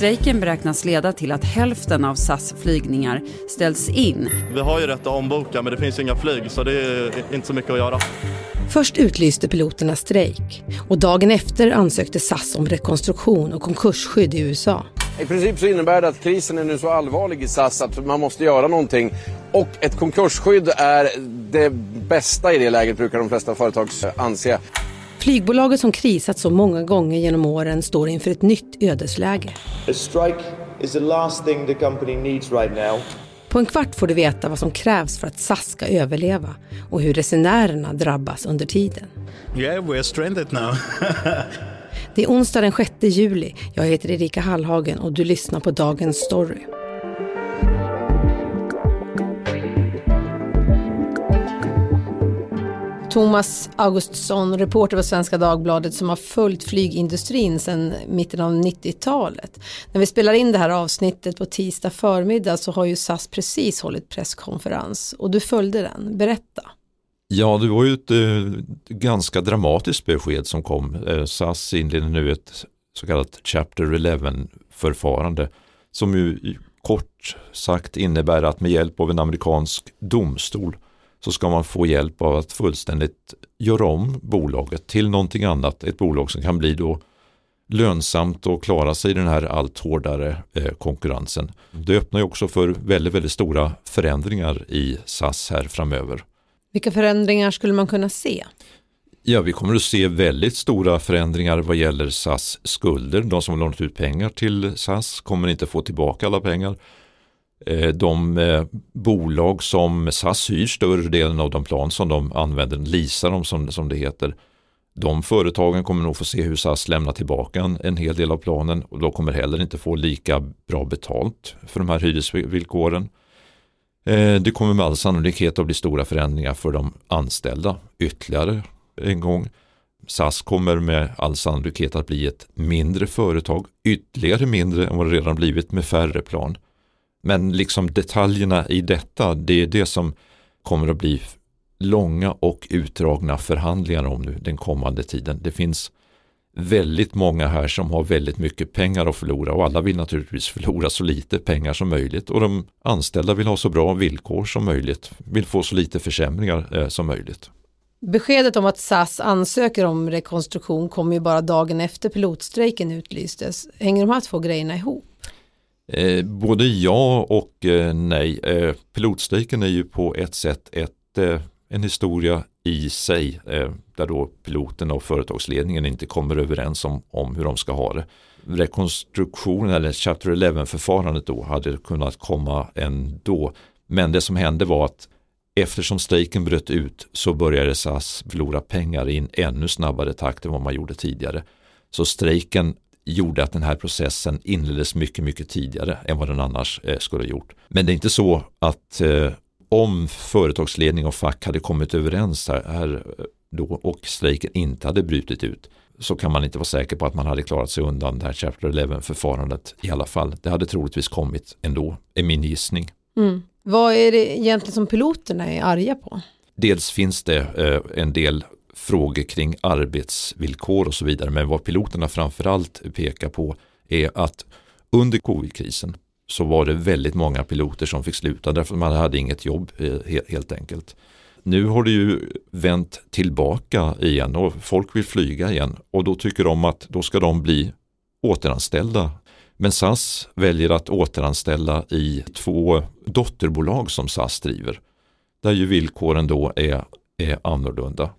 Strejken beräknas leda till att hälften av SAS flygningar ställs in. Vi har ju rätt att omboka men det finns inga flyg så det är inte så mycket att göra. Först utlyste piloterna strejk och dagen efter ansökte SAS om rekonstruktion och konkursskydd i USA. I princip så innebär det att krisen är nu så allvarlig i SAS att man måste göra någonting. Och ett konkursskydd är det bästa i det läget brukar de flesta företag anse. Flygbolaget som krisat så många gånger genom åren står inför ett nytt ödesläge. A strike is the last thing the company needs right now. På en kvart får du veta vad som krävs för att SAS ska överleva och hur resenärerna drabbas under tiden. Yeah, we're stranded now. Det är onsdag den 6 juli. Jag heter Erika Hallhagen och du lyssnar på Dagens Story. Thomas Augustsson, reporter på Svenska Dagbladet som har följt flygindustrin sedan mitten av 90-talet. När vi spelar in det här avsnittet på tisdag förmiddag så har ju SAS precis hållit presskonferens och du följde den. Berätta. Ja, det var ju ett eh, ganska dramatiskt besked som kom. Eh, SAS inleder nu ett så kallat Chapter 11-förfarande som ju kort sagt innebär att med hjälp av en amerikansk domstol så ska man få hjälp av att fullständigt göra om bolaget till någonting annat. Ett bolag som kan bli då lönsamt och klara sig i den här allt hårdare eh, konkurrensen. Det öppnar ju också för väldigt, väldigt stora förändringar i SAS här framöver. Vilka förändringar skulle man kunna se? Ja, vi kommer att se väldigt stora förändringar vad gäller SAS skulder. De som har lånat ut pengar till SAS kommer inte få tillbaka alla pengar. Eh, de eh, bolag som SAS hyr större delen av de plan som de använder, leasar dem som, som det heter. De företagen kommer nog få se hur SAS lämnar tillbaka en, en hel del av planen och de kommer heller inte få lika bra betalt för de här hyresvillkoren. Eh, det kommer med all sannolikhet att bli stora förändringar för de anställda ytterligare en gång. SAS kommer med all sannolikhet att bli ett mindre företag, ytterligare mindre än vad det redan blivit med färre plan. Men liksom detaljerna i detta, det är det som kommer att bli långa och utdragna förhandlingar om nu den kommande tiden. Det finns väldigt många här som har väldigt mycket pengar att förlora och alla vill naturligtvis förlora så lite pengar som möjligt och de anställda vill ha så bra villkor som möjligt, vill få så lite försämringar eh, som möjligt. Beskedet om att SAS ansöker om rekonstruktion kom ju bara dagen efter pilotstrejken utlystes. Hänger de här två grejerna ihop? Eh, både ja och eh, nej. Eh, pilotstrejken är ju på ett sätt ett, eh, en historia i sig eh, där då piloten och företagsledningen inte kommer överens om, om hur de ska ha det. Rekonstruktionen eller Chapter 11-förfarandet då hade kunnat komma ändå. Men det som hände var att eftersom strejken bröt ut så började SAS förlora pengar i en ännu snabbare takt än vad man gjorde tidigare. Så strejken gjorde att den här processen inleddes mycket, mycket tidigare än vad den annars eh, skulle ha gjort. Men det är inte så att eh, om företagsledning och fack hade kommit överens här, eh, då och strejken inte hade brutit ut så kan man inte vara säker på att man hade klarat sig undan det här Chapter 11-förfarandet i alla fall. Det hade troligtvis kommit ändå, är min gissning. Mm. Vad är det egentligen som piloterna är arga på? Dels finns det eh, en del frågor kring arbetsvillkor och så vidare. Men vad piloterna framförallt pekar på är att under covid-krisen så var det väldigt många piloter som fick sluta därför att man hade inget jobb eh, helt enkelt. Nu har det ju vänt tillbaka igen och folk vill flyga igen och då tycker de att då ska de bli återanställda. Men SAS väljer att återanställa i två dotterbolag som SAS driver. Där ju villkoren då är, är annorlunda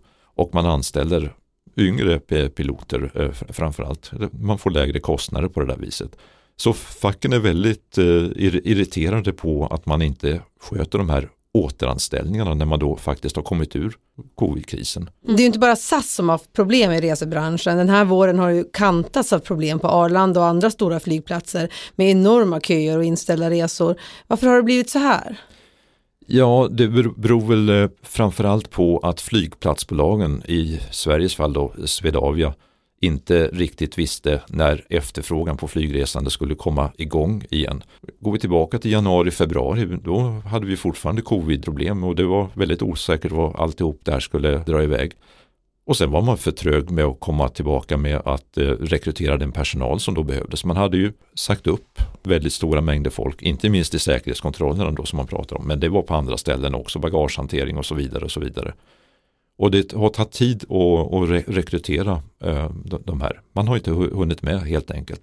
och man anställer yngre piloter eh, framförallt. Man får lägre kostnader på det där viset. Så facken är väldigt eh, irriterade på att man inte sköter de här återanställningarna när man då faktiskt har kommit ur covid-krisen. Det är ju inte bara SAS som har haft problem i resebranschen. Den här våren har ju kantats av problem på Arlanda och andra stora flygplatser med enorma köer och inställda resor. Varför har det blivit så här? Ja, det beror väl eh, framförallt på att flygplatsbolagen, i Sveriges fall då Swedavia, inte riktigt visste när efterfrågan på flygresande skulle komma igång igen. Går vi tillbaka till januari, februari, då hade vi fortfarande covid-problem och det var väldigt osäkert vad alltihop där skulle dra iväg. Och sen var man för trög med att komma tillbaka med att eh, rekrytera den personal som då behövdes. Man hade ju sagt upp väldigt stora mängder folk, inte minst i säkerhetskontrollerna då som man pratar om, men det var på andra ställen också, bagagehantering och så vidare och så vidare. Och det har tagit tid att, att re rekrytera eh, de, här. Man har inte hunnit med helt enkelt.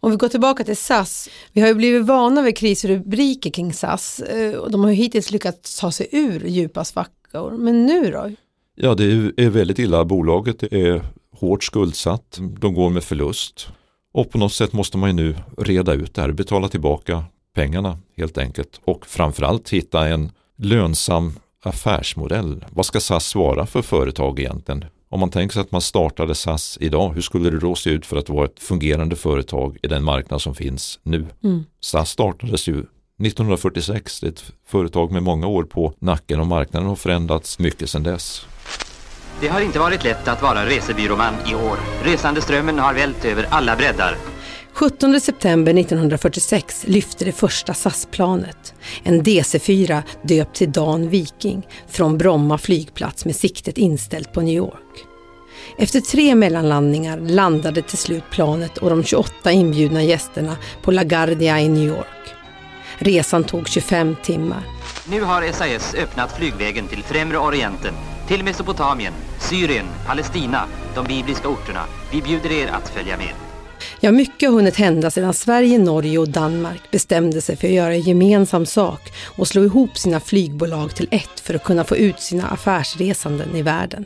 Om vi går tillbaka till SAS, vi har ju blivit vana vid krisrubriker kring SAS eh, och de har ju hittills lyckats ta sig ur djupa svackor. Men nu då? Ja, det är väldigt illa. Bolaget är hårt skuldsatt. De går med förlust. Och på något sätt måste man ju nu reda ut det här, betala tillbaka pengarna helt enkelt. Och framförallt hitta en lönsam affärsmodell. Vad ska SAS vara för företag egentligen? Om man tänker sig att man startade SAS idag, hur skulle det då se ut för att vara ett fungerande företag i den marknad som finns nu? Mm. SAS startades ju 1946, det är ett företag med många år på nacken och marknaden har förändrats mycket sedan dess. Det har inte varit lätt att vara resebyråman i år. Resandeströmmen har vält över alla breddar. 17 september 1946 lyfte det första SAS-planet, en DC-4 döpt till Dan Viking, från Bromma flygplats med siktet inställt på New York. Efter tre mellanlandningar landade till slut planet och de 28 inbjudna gästerna på LaGuardia i New York. Resan tog 25 timmar. Nu har SAS öppnat flygvägen till Främre Orienten till Mesopotamien, Syrien, Palestina, de bibliska orterna. Vi bjuder er att följa med. Ja, mycket har hunnit hända sedan Sverige, Norge och Danmark bestämde sig för att göra gemensam sak och slå ihop sina flygbolag till ett för att kunna få ut sina affärsresanden i världen.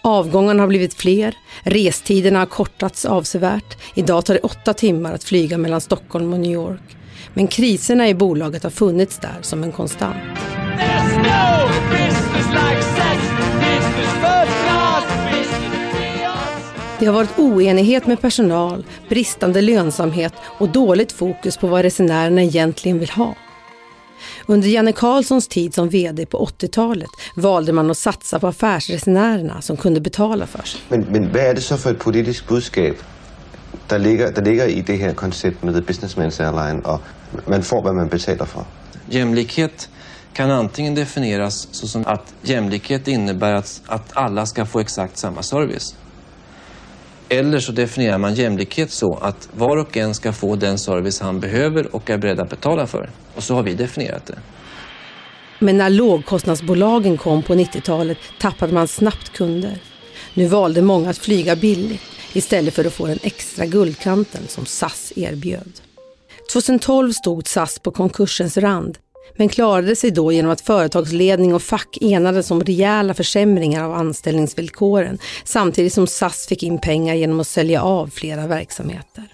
Avgångarna har blivit fler, restiderna har kortats avsevärt. Idag tar det åtta timmar att flyga mellan Stockholm och New York. Men kriserna i bolaget har funnits där som en konstant. Det har varit oenighet med personal, bristande lönsamhet och dåligt fokus på vad resenärerna egentligen vill ha. Under Janne Carlssons tid som VD på 80-talet valde man att satsa på affärsresenärerna som kunde betala för sig. Men, men vad är det så för ett politiskt budskap där ligger, där ligger i det här konceptet med Businessman's Airline och man får vad man betalar för? Jämlikhet kan antingen definieras som att jämlikhet innebär att, att alla ska få exakt samma service. Eller så definierar man jämlikhet så att var och en ska få den service han behöver och är beredd att betala för. Och så har vi definierat det. Men när lågkostnadsbolagen kom på 90-talet tappade man snabbt kunder. Nu valde många att flyga billigt istället för att få den extra guldkanten som SAS erbjöd. 2012 stod SAS på konkursens rand men klarade sig då genom att företagsledning och fack enades om rejäla försämringar av anställningsvillkoren samtidigt som SAS fick in pengar genom att sälja av flera verksamheter.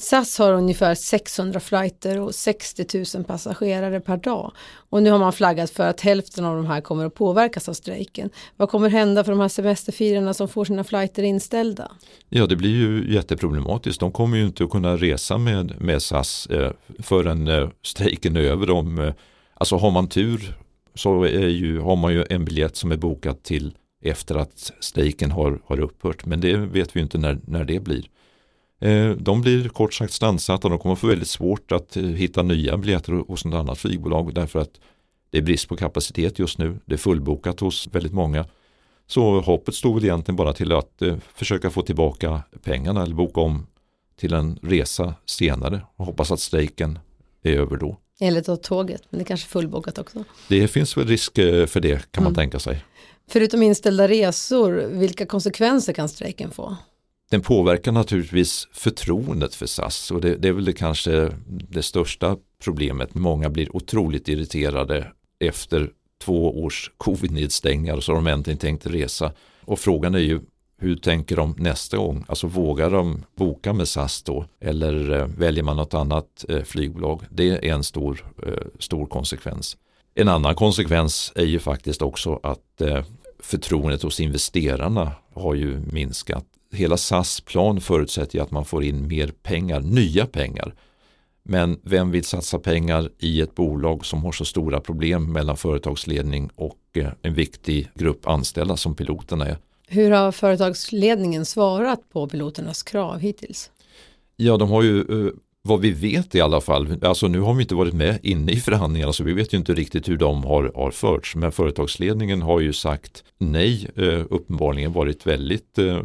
SAS har ungefär 600 flighter och 60 000 passagerare per dag. Och nu har man flaggat för att hälften av de här kommer att påverkas av strejken. Vad kommer hända för de här semesterfirarna som får sina flighter inställda? Ja, det blir ju jätteproblematiskt. De kommer ju inte att kunna resa med, med SAS eh, förrän eh, strejken är över. Om, eh, alltså har man tur så är ju, har man ju en biljett som är bokad till efter att strejken har, har upphört. Men det vet vi ju inte när, när det blir. Eh, de blir kort sagt standsatta. De kommer få väldigt svårt att eh, hitta nya biljetter hos något annat flygbolag därför att det är brist på kapacitet just nu. Det är fullbokat hos väldigt många. Så hoppet stod väl egentligen bara till att eh, försöka få tillbaka pengarna eller boka om till en resa senare och hoppas att strejken är över då. Eller ta tåget, men det är kanske är fullbokat också. Det finns väl risk för det kan man mm. tänka sig. Förutom inställda resor, vilka konsekvenser kan strejken få? Den påverkar naturligtvis förtroendet för SAS och det, det, är väl det kanske det största problemet. Många blir otroligt irriterade efter två års covid-nedstängningar och så har de äntligen tänkt resa. Och frågan är ju hur tänker de nästa gång? Alltså vågar de boka med SAS då? Eller eh, väljer man något annat eh, flygbolag? Det är en stor, eh, stor konsekvens. En annan konsekvens är ju faktiskt också att eh, förtroendet hos investerarna har ju minskat hela SAS plan förutsätter att man får in mer pengar, nya pengar. Men vem vill satsa pengar i ett bolag som har så stora problem mellan företagsledning och eh, en viktig grupp anställda som piloterna är? Hur har företagsledningen svarat på piloternas krav hittills? Ja, de har ju eh, vad vi vet i alla fall, alltså nu har vi inte varit med inne i förhandlingarna så vi vet ju inte riktigt hur de har, har förts. Men företagsledningen har ju sagt nej, eh, uppenbarligen varit väldigt eh,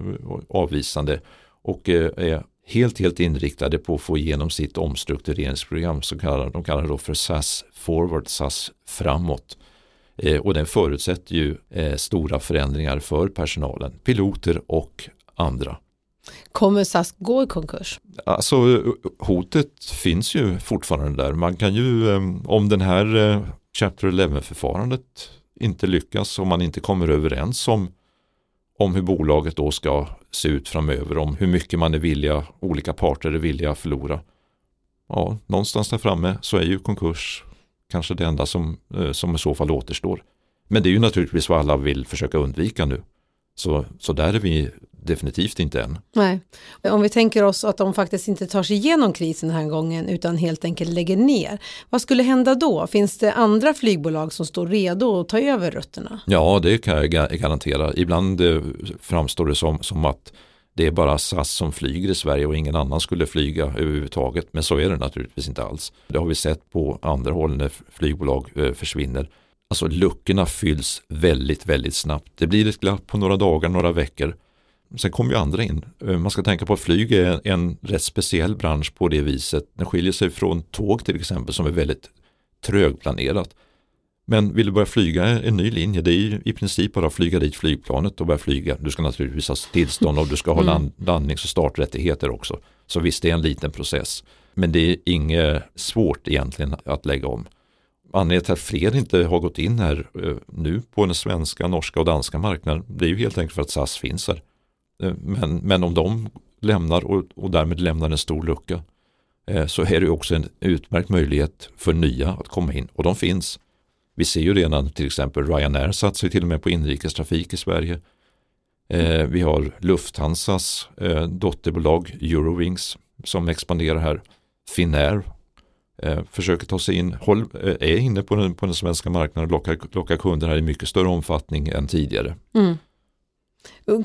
avvisande och eh, är helt, helt inriktade på att få igenom sitt omstruktureringsprogram som kallar, de kallar det för SAS Forward, SAS framåt. Eh, och den förutsätter ju eh, stora förändringar för personalen, piloter och andra. Kommer SAS gå i konkurs? Alltså hotet finns ju fortfarande där. Man kan ju, ehm, om den här eh, Chapter 11-förfarandet inte lyckas, om man inte kommer överens om, om hur bolaget då ska se ut framöver, om hur mycket man är villiga, olika parter är villiga att förlora. Ja, någonstans där framme så är ju konkurs kanske det enda som, eh, som i så fall återstår. Men det är ju naturligtvis vad alla vill försöka undvika nu. Så, så där är vi definitivt inte än. Nej. Om vi tänker oss att de faktiskt inte tar sig igenom krisen den här gången utan helt enkelt lägger ner. Vad skulle hända då? Finns det andra flygbolag som står redo att ta över rutterna? Ja, det kan jag garantera. Ibland eh, framstår det som, som att det är bara SAS som flyger i Sverige och ingen annan skulle flyga överhuvudtaget. Men så är det naturligtvis inte alls. Det har vi sett på andra håll när flygbolag eh, försvinner. Alltså luckorna fylls väldigt, väldigt snabbt. Det blir ett glapp på några dagar, några veckor. Sen kommer ju andra in. Eh, man ska tänka på att flyg är en rätt speciell bransch på det viset. Den skiljer sig från tåg till exempel som är väldigt trögplanerat. Men vill du börja flyga en ny linje, det är ju i princip bara att flyga dit flygplanet och börja flyga. Du ska naturligtvis ha tillstånd och du ska ha mm. land, landnings och starträttigheter också. Så visst, det är en liten process. Men det är inget svårt egentligen att lägga om. Anledningen till att fler inte har gått in här eh, nu på den svenska, norska och danska marknaden, det är ju helt enkelt för att SAS finns här. Eh, men, men om de lämnar och, och därmed lämnar en stor lucka eh, så är det också en utmärkt möjlighet för nya att komma in och de finns. Vi ser ju redan till exempel Ryanair satsar till och med på inrikestrafik i Sverige. Eh, vi har Lufthansas dotterbolag Eurowings som expanderar här. Finnair försöker ta sig in, är inne på den, på den svenska marknaden och lockar, lockar kunder här i mycket större omfattning än tidigare. Mm.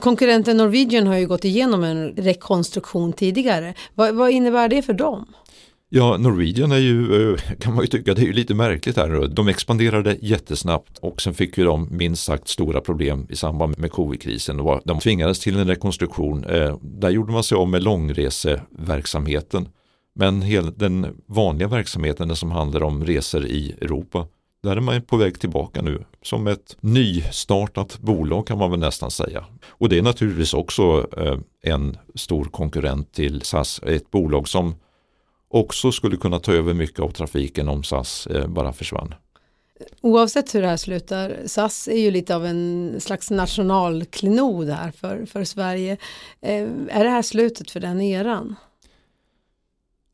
Konkurrenten Norwegian har ju gått igenom en rekonstruktion tidigare. Vad, vad innebär det för dem? Ja, Norwegian är ju, eh, kan man ju tycka, det är ju lite märkligt här. De expanderade jättesnabbt och sen fick ju de minst sagt stora problem i samband med covid-krisen. De tvingades till en rekonstruktion. Eh, där gjorde man sig av med långreseverksamheten. Men den vanliga verksamheten, den som handlar om resor i Europa, där är man på väg tillbaka nu som ett nystartat bolag kan man väl nästan säga. Och det är naturligtvis också eh, en stor konkurrent till SAS, ett bolag som också skulle kunna ta över mycket av trafiken om SAS eh, bara försvann. Oavsett hur det här slutar, SAS är ju lite av en slags nationalklenod här för, för Sverige. Eh, är det här slutet för den eran?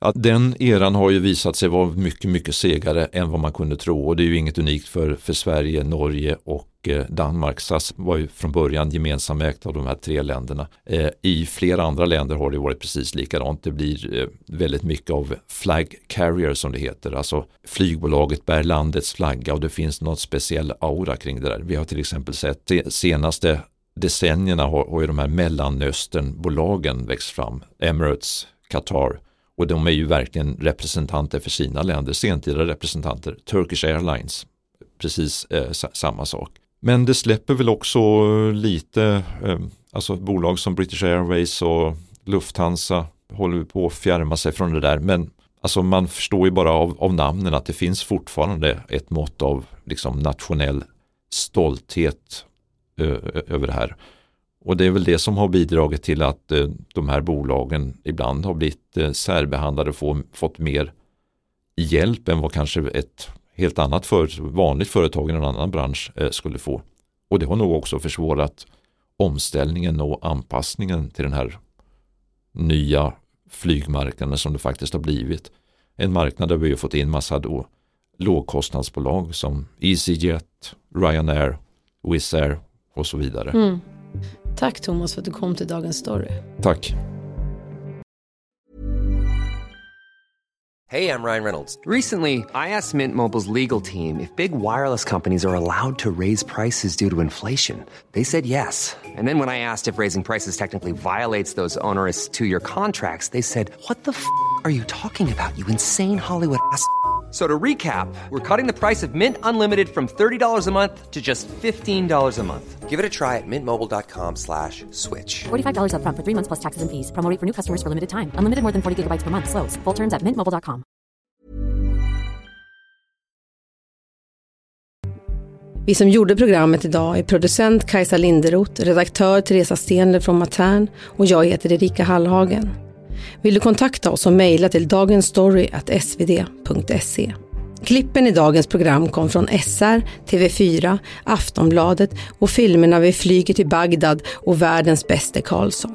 Att den eran har ju visat sig vara mycket, mycket segare än vad man kunde tro och det är ju inget unikt för, för Sverige, Norge och eh, Danmark. SAS var ju från början gemensamägt av de här tre länderna. Eh, I flera andra länder har det varit precis likadant. Det blir eh, väldigt mycket av flag carrier som det heter. Alltså flygbolaget bär landets flagga och det finns något speciell aura kring det där. Vi har till exempel sett de senaste decennierna har, har ju de här Mellanösternbolagen växt fram. Emirates, Qatar och de är ju verkligen representanter för sina länder, sentida representanter. Turkish Airlines, precis eh, samma sak. Men det släpper väl också lite, eh, alltså bolag som British Airways och Lufthansa håller på att fjärma sig från det där. Men alltså man förstår ju bara av, av namnen att det finns fortfarande ett mått av liksom, nationell stolthet eh, över det här. Och det är väl det som har bidragit till att eh, de här bolagen ibland har blivit eh, särbehandlade och få, fått mer hjälp än vad kanske ett helt annat för, vanligt företag i en annan bransch eh, skulle få. Och det har nog också försvårat omställningen och anpassningen till den här nya flygmarknaden som det faktiskt har blivit. En marknad där vi har fått in massa då lågkostnadsbolag som EasyJet, Ryanair, Wizz Air och så vidare. Mm. Tack Thomas för att du kom till Dagens Story. Tack. Hey, I'm Ryan Reynolds. Recently, I asked Mint Mobile's legal team if big wireless companies are allowed to raise prices due to inflation. They said yes. And then when I asked if raising prices technically violates those onerous two year contracts, they said, What the f are you talking about, you insane Hollywood ass? So to recap, we're cutting the price of Mint Unlimited from $30 a month to just $15 a month. Give it a try at mintmobile.com slash switch. $45 up front for three months plus taxes and fees. Promo rate for new customers for limited time. Unlimited more than 40 gigabytes per month. Slows. Full terms at mintmobile.com. Vi som gjorde programmet idag är producent Kajsa Linderoth, redaktör Teresa Stenler från Matern och jag heter Erika Hallhagen. Vill du kontakta oss och mejla till dagensstory.svd.se. Klippen i dagens program kom från SR, TV4, Aftonbladet och filmerna Vi flyger till Bagdad och Världens bäste Karlsson.